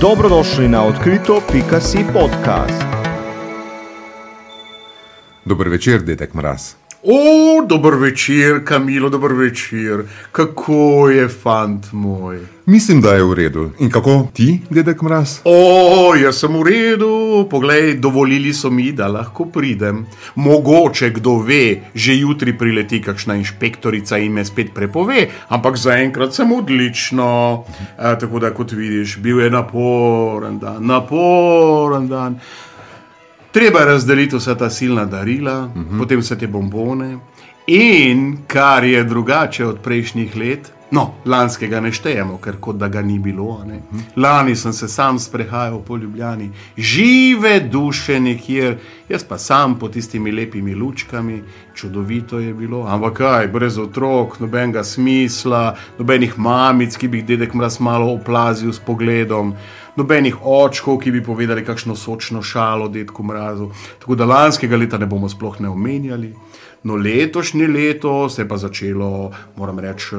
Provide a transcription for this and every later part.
Dobrodošli na odkrito.si podcast. Dober večer, dedek Mraz. O, dober večer, Kamilo, dober večer. Kako je fant moj? Mislim, da je v redu. In kako ti, dedek Mraz? O, jaz sem v redu. Poglej, dovolili so mi, da lahko pridem. Mogoče kdo ve, že jutri prileti kakšna inšpektorica in me spet prepove, ampak zaenkrat sem odlično. E, tako da, kot vidiš, bil je naporen dan, naporen dan. Treba je razdeliti vsa ta silna darila, uh -huh. potem vse te bombone. In kar je drugače od prejšnjih let, no, lanskega ne štejemo, ker kot da ga ni bilo. -huh. Lani sem se sam sprehajal po Ljubljani, žive duše nekje, jaz pa sam po tistimi lepimi lučkami, čudovito je bilo. Ampak kaj, brez otrok, nobenega smisla, nobenih mamic, ki bi jih dedek mraz malo oplazil s pogledom nobenih očkov, ki bi povedali kakšno sočno šalo, detku mrazu. Tako da lanskega leta ne bomo sploh ne omenjali. No, letošnje leto se je pa začelo, moram reči,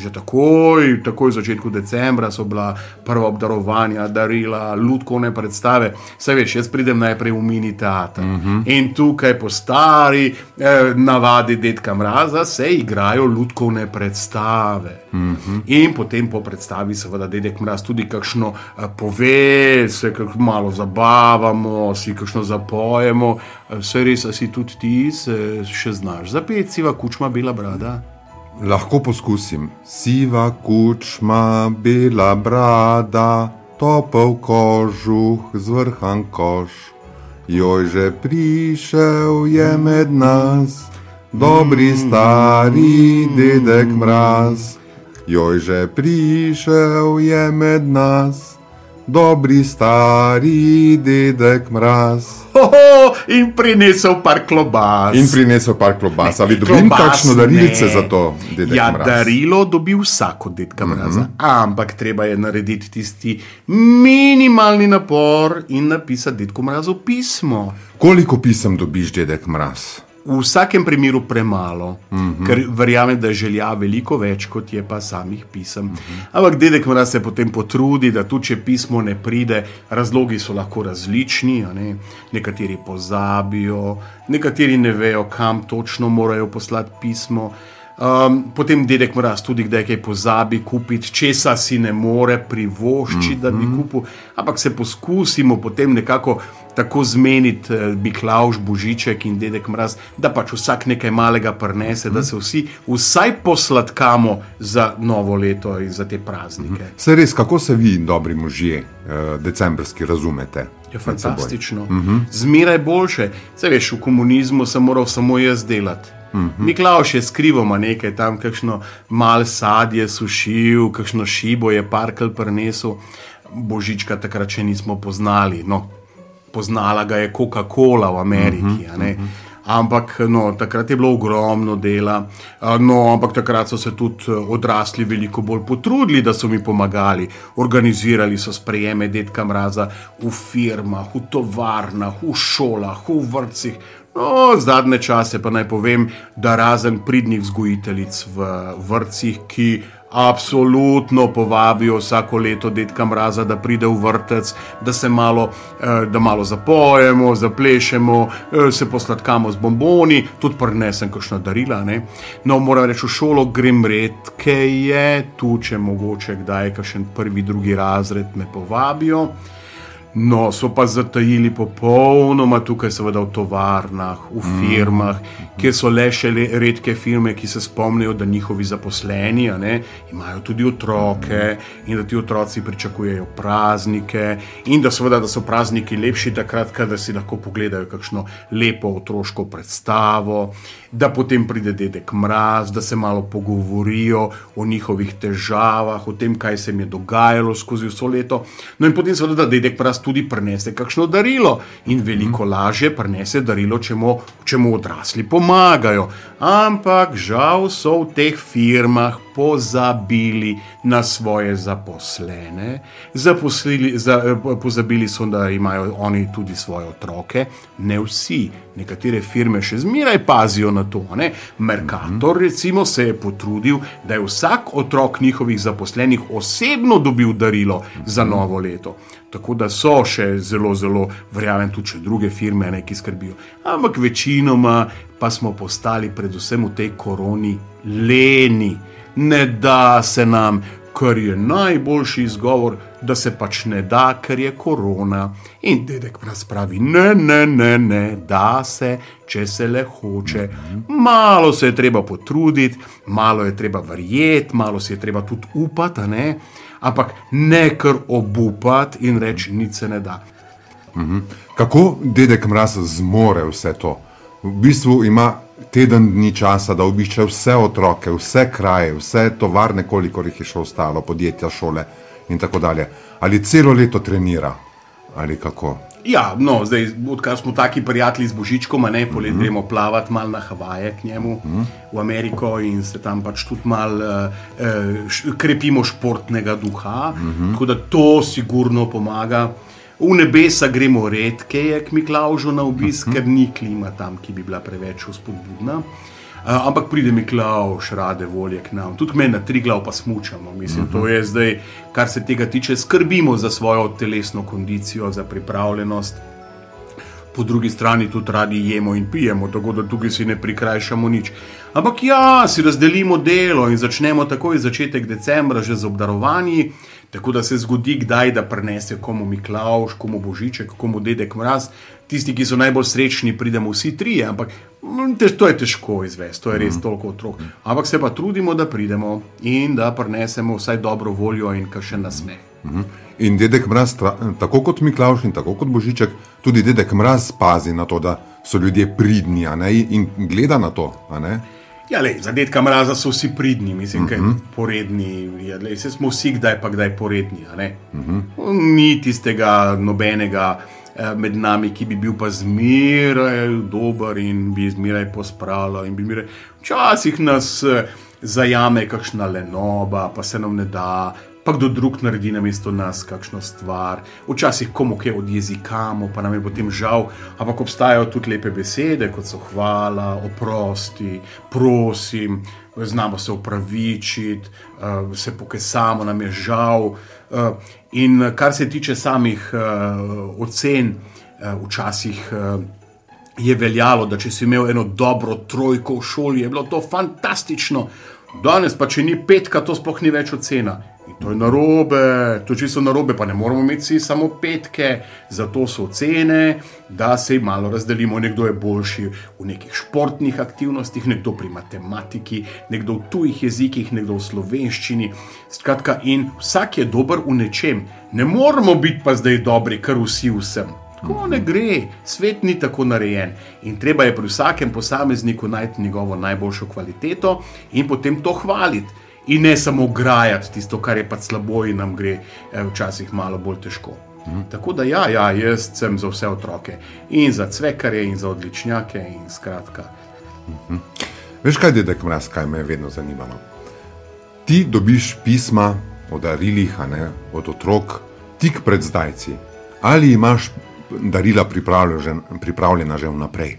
že takoj, takoj v začetku decembra so bila prva obdarovanja, darila, ljudkovne predstave. Saj veš, jaz pridem najprej v mini teater uh -huh. in tukaj po stari eh, navadi detka mraza se igrajo ljudkovne predstave. Uh -huh. In potem po predstavi, seveda, dedek mraz tudi kakšno eh, pove, se kakšno malo zabavamo, si kakšno zapojemo. Vse res, si tudi ti, se še znaš zapeti, siva kučma, bela brada. Lahko poskusim. Siva kučma, bela brada, topel kožuh, zvrhan koš. Joj že prišel je med nas, dobri stari dedek mraz. Joj že prišel je med nas, dobri stari dedek mraz. Oho, in prinesel par klobas. In prinesel par klobas. Ali dobim kakšno darilce za to, ja, mraz? darilo dobi vsako dedka mraza. Mm -hmm. Ampak treba je narediti tisti minimalni napor in napisati dedku mrazu pismo. Koliko pisem dobiš, dedek mraz? V vsakem primeru premalo, mm -hmm. ker verjamem, da je želja veliko več, kot je pa samih pisem. Mm -hmm. Ampak dedek mora se potem potruditi, da tudi če pismo ne pride, razlogi so lahko različni. Ne? Nekateri pozabijo, nekateri ne vejo, kam točno morajo poslati pismo. Um, potem dedek mora tudi kdaj kaj pozabi kupiti, česa si ne more privoščiti, mm -hmm. da bi kupil. Ampak se poskusimo potem nekako tako zmeniti, eh, bi Klaus, Božiček in dedek mraz, da pač vsak nekaj malega prnese, mm -hmm. da se vsi vsaj posladkamo za novo leto in za te praznike. Mm -hmm. Se res, kako se vi, dobri možje, uh, decembrski, razumete? Je fantastično. Mm -hmm. Zmeraj boljše. Se veš, v komunizmu sem moral samo jaz delati. Mm -hmm. Miklaš je skrivoma nekaj tam, kakšno mal sadje sušil, kakšno šibo je parkal prenesel. Božička takrat še nismo poznali. No, poznala ga je Coca-Cola v Ameriki. Uh uh -huh. Ampak no, takrat je bilo ogromno dela, no, ampak takrat so se tudi odrasli veliko bolj potrudili, da so mi pomagali. Organizirali so sprejeme detka mraza v firmah, v tovarnah, v šolah, v vrtcih. No, zadnje čase pa naj povem, da razen pridnih vzgojiteljic v vrtcih, ki absolutno povabijo vsako leto detka mraza, da pride v vrtec, da se malo, da malo zapojemo, zaplešemo, se posladkamo z bomboni, tudi prenesem kakšno darila. Ne? No, moram reči, v šolo grem redke je, tu če mogoče kdaj, kakšen prvi, drugi razred me povabijo. No, so pa zatajili popolnoma tukaj, seveda v tovarnah, v firmah, mm. kjer so le še le redke firme, ki se spomnijo, da njihovi zaposleni ne, imajo tudi otroke in da ti otroci pričakujejo praznike, in da, seveda, da so prazniki lepši takrat, da si lahko pogledajo kakšno lepo otroško predstavo, da potem pride dedek mraz, da se malo pogovorijo o njihovih težavah, o tem, kaj se jim je dogajalo skozi vso leto. No, in potem seveda, da dedek mraz odrasl tudi prenese kakšno darilo in veliko lažje prenese darilo, če mu, če mu odrasli pomagajo. Ampak žal so v teh firmah pozabili na svoje zaposlene, Zaposlili, za, pozabili so, da imajo oni tudi svoje otroke, ne vsi. Nekatere firme še zmeraj pazijo na to. Ne? Merkator, recimo, se je potrudil, da je vsak otrok njihovih zaposlenih osebno dobil darilo za novo leto. Tako da so še zelo, zelo, verjamem, tudi druge firme, ne, ki skrbijo. Ampak večinoma pa smo postali, predvsem v tej koroni, leni ne da se nam, kar je najboljši izgovor, da se pač ne da, ker je korona. In dedek nas pravi, ne, ne, ne, ne, da se, če se le hoče. Malo se je treba potruditi, malo je treba verjeti, malo se je treba tudi upati, ne? ampak ne kar obupati in reči, nič se ne da. Mhm. Kako dedek mraz zmore vse to? V bistvu ima teden dni časa, da obišče vse otroke, vse kraje, vse tovarne, koliko jih je še ostalo, podjetja, šole in tako dalje. Ali celo leto trenira, ali kako. Ja, no, zdaj, odkar smo taki prijatelji z Božičkom, ne poleti, mm -hmm. gremo plavati malo na Havaje k njemu mm -hmm. v Ameriko in se tam pač tudi malo uh, uh, krepimo športnega duha. Mm -hmm. Tako da to sigurno pomaga. V nebesa gremo redkeje k Miklaužu na obisk, uh -huh. ker ni klima tam, ki bi bila preveč vzpodbudna. Uh, ampak pride Miklauž, rade volje k nam, tudi me na tri glav pa smučamo. Mislim, uh -huh. to je zdaj, kar se tega tiče, skrbimo za svojo telesno kondicijo, za pripravljenost. Po drugi strani tudi radi jemo in pijemo, tako da tukaj si ne prikrajšamo nič. Ampak ja, si razdelimo delo in začnemo takoj začetek decembra, že z obdarovanji. Tako da se zgodi, kdaj da prenese komu Miklaš, komu Božiček, komu Dedek Mraz. Tisti, ki so najbolj srečni, pridemo vsi trije, ampak mm, to je težko izvesti, to je res mm. toliko otrok. Ampak se pa trudimo, da pridemo in da prenesemo vsaj dobro voljo in kar še nasmeh. Mm. In Dedek Mraz, tako kot Miklaš in tako kot Božiček, tudi Dedek Mraz pazi na to, da so ljudje pridni in gleda na to. Ja, lej, za detka mraza so vsi pridni, mislim, uh -huh. poredni. Ja, lej, smo vsi kdaj pa kdaj poredni. Uh -huh. Ni tistega nobenega eh, med nami, ki bi bil pa zmeraj dober in bi zmeraj pospravljal. Včasih nas eh, zajame kakšna lenoba, pa se nam ne da pa kdo drug naredi na mesto nas kakšno stvar, včasih komu kaj odjezikamo, pa nam je potem žal, ampak obstajajo tudi lepe besede, kot so hvala, oprosti, prosim, znamo se upravičiti, uh, se pokesamo, nam je žal. Uh, in kar se tiče samih uh, ocen, včasih. Je veljalo, da če si imel eno dobro trojko v šoli, je bilo to fantastično. Danes pa, če ni petka, to sploh ni več ocena. To je narobe, to je čisto narobe, pa ne moramo imeti samo petke, zato so ocene, da se jim malo razdelimo. Nekdo je boljši v nekih športnih aktivnostih, nekdo pri matematiki, nekdo v tujih jezikih, nekdo v slovenščini. Skratka, in vsak je dober v nečem. Ne moramo biti pa zdaj dobri, kar vsi vsem. Tako ne gre, svet ni tako narejen. In treba je pri vsakem posamezniku najti njegovo najboljšo kvaliteto in potem to hvaliti. In ne samo grajati tisto, kar je pa slabo in nam gre eh, včasih malo bolj težko. Mhm. Tako da, ja, ja, jaz sem za vse otroke in za cvekare in za odličnjake in skratka. Mhm. Veš kaj, dedek mraz, kaj me je vedno zanimalo? Ti dobiš pisma o darilih, ne, od otrok, tik pred zdajci. Ali imaš darila pripravljena že vnaprej.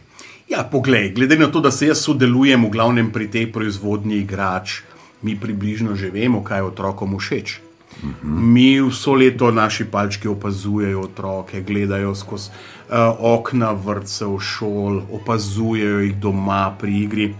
Ja, poglej, glede na to, da se jaz sodelujem v glavnem pri tej proizvodnji igrač, mi približno že vemo, kaj je otrokom všeč. Uh -huh. Mi vso leto naši palčki opazujejo otroke, gledajo skozi uh, okna vrtcev, šol, opazujejo jih doma pri igri.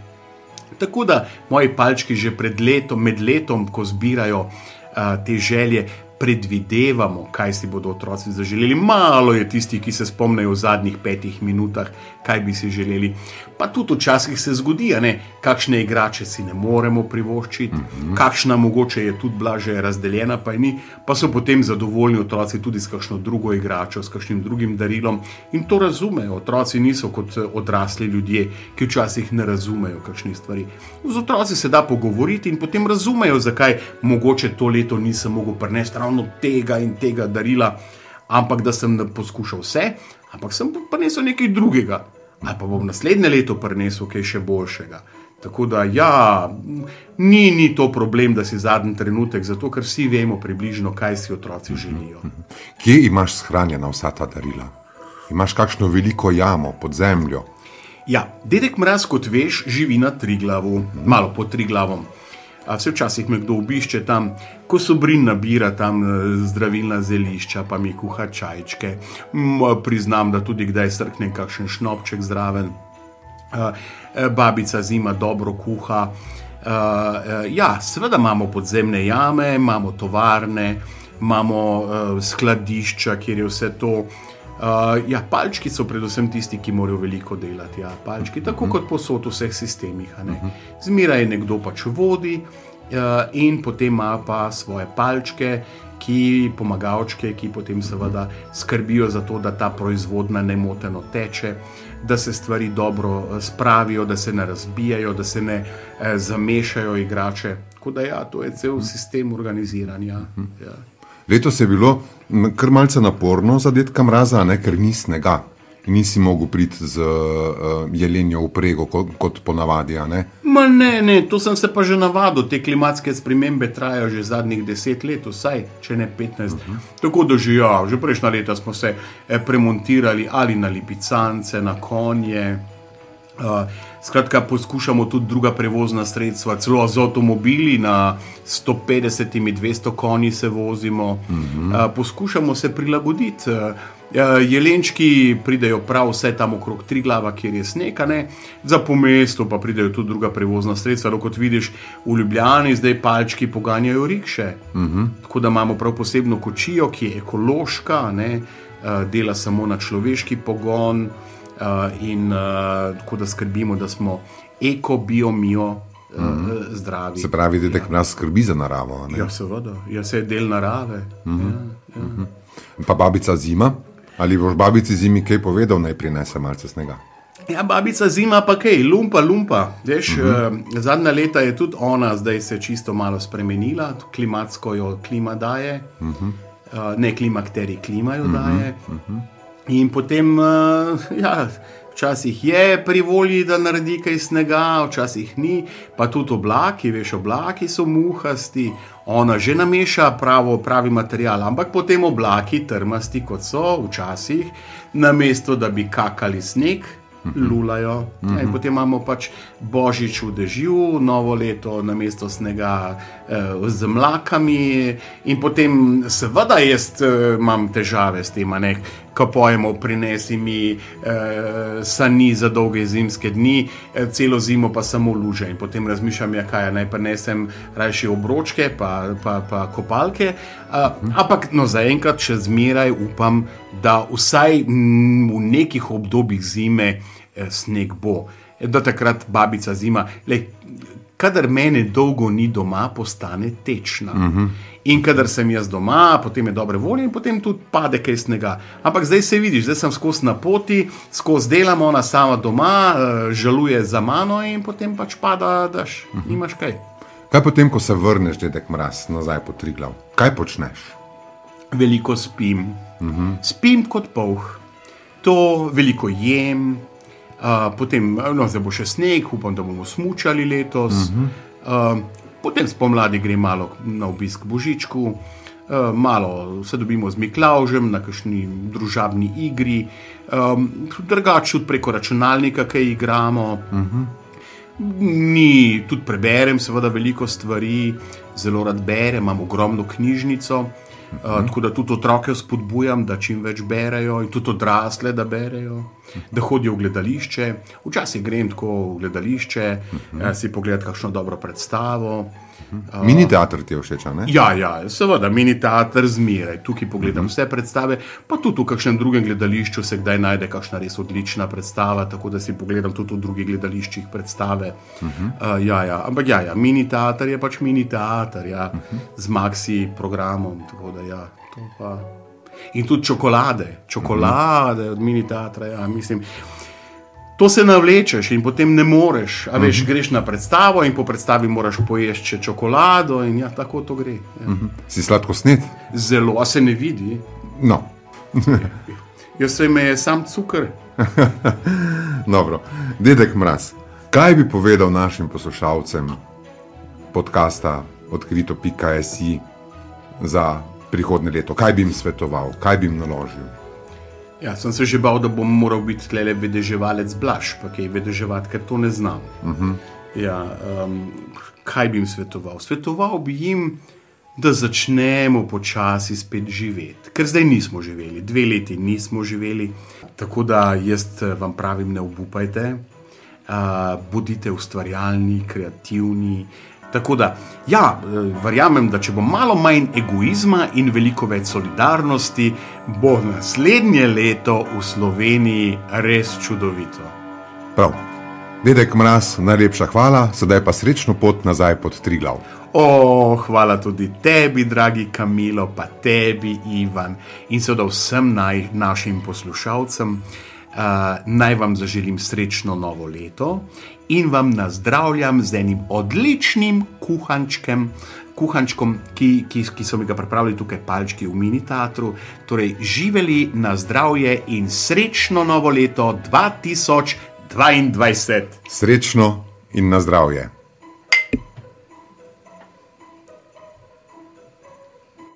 Tako da moji palčki že pred letom, med letom, ko zbirajo uh, te želje, predvidevamo, kaj si bodo otroci zaželeli. Malo je tistih, ki se spomnijo v zadnjih petih minutah, kaj bi si želeli. Pa tudi včasih se zgodi, da kakšne igrače si ne moremo privoščiti, mm -hmm. kakšna mogoče je tudi blaže razdeljena, pa ni, pa so potem zadovoljni otroci tudi s kakšno drugo igračo, s kakšnim drugim darilom in to razumejo. Otroci niso kot eh, odrasli ljudje, ki včasih ne razumejo kakšnih stvari. Z otroci se da pogovoriti in potem razumejo, zakaj mogoče to leto nisem mogel prenesti ravno tega in tega darila. ampak da sem poskušal vse, ampak sem prinesel nekaj drugega. Ali pa bom naslednje leto prinesel kaj še boljšega. Tako da, ja, ni, ni to problem, da si zadnji trenutek, zato ker vsi vemo približno, kaj si otroci želijo. Kje imaš shranjena vsa ta darila? Imaš kakšno veliko jamo pod zemljo? Ja, dedek Mraz, kot veš, živi na Triglavu, malo pod Triglavom. A vse včasih me kdo obišče tam, ko so brin nabira tam eh, zdravilna zelišča, pa mi kuha čajčke. Priznam, da tudi kdaj srknem kakšen šnopček zraven. Babica zima dobro kuha. Uh, uh, ja, seveda imamo podzemne jame, imamo tovarne, imamo uh, skladišča, kjer je vse to. Uh, ja, palčki so predvsem tisti, ki morajo veliko delati. Ja, palčki, tako kot posod v vseh sistemih. Zmeraj nekdo pač vodi uh, in potem ima pa svoje palčke, ki pomagavčke, ki potem seveda skrbijo za to, da ta proizvodnja nemoteno teče, da se stvari dobro eh, spravijo, da se ne razbijajo, da se ne eh, zamešajo igrače. Tako da ja, to je cel sistem organiziranja. Ja. Letos je bilo kar malce naporno za detka mraza, ne, ker ni snega. Nisi mogel priti z uh, jelenjo uprego, kot, kot ponavadi. Ne? Ma ne, ne, to sem se pa že navadil. Te klimatske spremembe trajajo že zadnjih deset let, vsaj če ne petnajst. Uh -huh. Tako da že, ja, že prejšnja leta smo se eh, premontirali ali na lipicance, na konje. Uh, skratka, poskušamo tudi druga prevozna sredstva, celo z avtomobili na 150-200 konji se vozimo. Uh -huh. uh, poskušamo se prilagoditi. Uh, Jelenčki pridejo prav vse tam okrog tri glava, kjer je sneg, ne? za pomesto pa pridejo tudi druga prevozna sredstva. No, kot vidiš, v Ljubljani zdaj palčki poganjajo rikše. Uh -huh. Tako da imamo prav posebno kočijo, ki je ekološka, ne? dela samo na človeški pogon in tako da skrbimo, da smo eko, bio, mio. Uh -huh. Zdravi. Se pravi, da ja. nas skrbi za naravo. Ne? Ja, seveda, jaz sem del narave. Uh -huh. ja, ja. Uh -huh. Pa babica zima, Ali boš babici zimi kaj povedal, naj prinese malce snega? Ja, babica zima pa kaj, lumpa, lumpa. Veš, uh -huh. uh, zadnja leta je tudi ona, zdaj se je čisto malo spremenila, klimatsko jo klima daje, uh -huh. uh, ne klima, kateri klimajo uh -huh. daje. Uh -huh. In potem, uh, ja. Včasih je pri volji, da naredi kaj snega, včasih ni, pa tudi oblaki, veš, oblaki so muhasti, ona že nameša pravo, pravi material, ampak potem oblaki, trmasti kot so, včasih, namesto da bi kakali sneg, lulajo. Mm -hmm. ja, potem imamo pač božič v dežju, novo leto na mesto snega eh, z mlakami, in potem, seveda, jaz eh, imam težave s tem, ko pojemo, prinesi mi eh, sani za dolge zimske dni, eh, celo zimo pa samo luže. In potem razmišljam, ja, kaj naj prenesem, rajši obročke, pa, pa, pa kopalke. Mm. Ampak no, zaenkrat še zmeraj upam, da vsaj v nekih obdobjih zime eh, sneg bo. Do takrat babica zima. Lej, kadar mene dolgo ni doma, postane tečna. Uh -huh. In kadar sem jaz doma, potem je dobre volje in potem tudi pade kaj snega. Ampak zdaj se vidiš, zdaj sem skozi na poti, skozi delamo, ona sama doma, uh, žaluje za mano in potem pač pada, da uh -huh. nimaš kaj. Kaj potem, ko se vrneš, dedek mraz, nazaj po tri glav? Kaj počneš? Veliko spim. Uh -huh. Spim kot polh. To veliko jem, Uh, potem, no, zdaj bo še sneg, upam, da bomo smučali letos. Uh -huh. uh, potem spomladi gre malo na obisk Božičku, uh, malo se dobimo z Miklaužem na kakšni družabni igri, um, drugače tudi preko računalnika, kaj igramo. Uh -huh. Ni, tudi preberem, seveda, veliko stvari, zelo rad berem, imam ogromno knjižnico. Uh, tako da tudi otroke spodbujam, da čim več berejo, in tudi odrasle, da berejo, da hodijo v gledališče. Včasih grem tako v gledališče, uh -huh. si pogledati kakšno dobro predstavo. Uh, mini teater ti je všeč? Ja, ja, seveda, mini teater zmeraj. Tukaj pogledam uh -huh. vse predstave, pa tudi v kakšnem drugem gledališču se kdaj najde kakšna res odlična predstava, tako da si pogledam tudi v drugih gledališčih predstave. Uh -huh. uh, ja, ja. Ampak ja, ja, mini teater je pač mini teater, ja, uh -huh. z maxi programom. Ja, In tudi čokolade, čokolade od mini teatra. Ja, mislim, to se navlečeš in potem ne moreš. A veš, uh -huh. greš na predstavo in po predstavi moraš pojesti še čokolado, in ja, tako to gre. Ja. Uh -huh. Si sladko snet? Zelo, a se ne vidi. No. Jaz se ime je sam cukor. Dobro, dedek Mraz, kaj bi povedal našim poslušalcem podcasta odkrito.si za prihodne leto? Kaj bi jim svetoval, kaj bi jim naložil? Ja, sem se že bal, da bom moral biti tle vedeževalec blaš, pa kaj vedeževati, ker to ne znam. Uh -huh. ja, um, kaj bi jim svetoval? Svetoval bi jim, da začnemo počasi spet živeti, ker zdaj nismo živeli, dve leti nismo živeli. Tako da jaz vam pravim, ne obupajte, uh, bodite ustvarjalni, kreativni. Tako da, ja, verjamem, da če bo malo manj egoizma in veliko več solidarnosti, bo naslednje leto v Sloveniji res čudovito. Prav. Dedek Mraz, najlepša hvala, sedaj pa srečno pot nazaj pod tri glav. O, hvala tudi tebi, dragi Kamilo, pa tebi, Ivan, in seveda vsem naj, našim poslušalcem. Naj vam zaželim srečno novo leto in vam nazdravljam z enim odličnim kuhančkem, kuhančkom, ki, ki, ki so mi ga pripravili tukaj palčki v mini teatru. Torej, živeli na zdravje in srečno novo leto 2022. Srečno in na zdravje.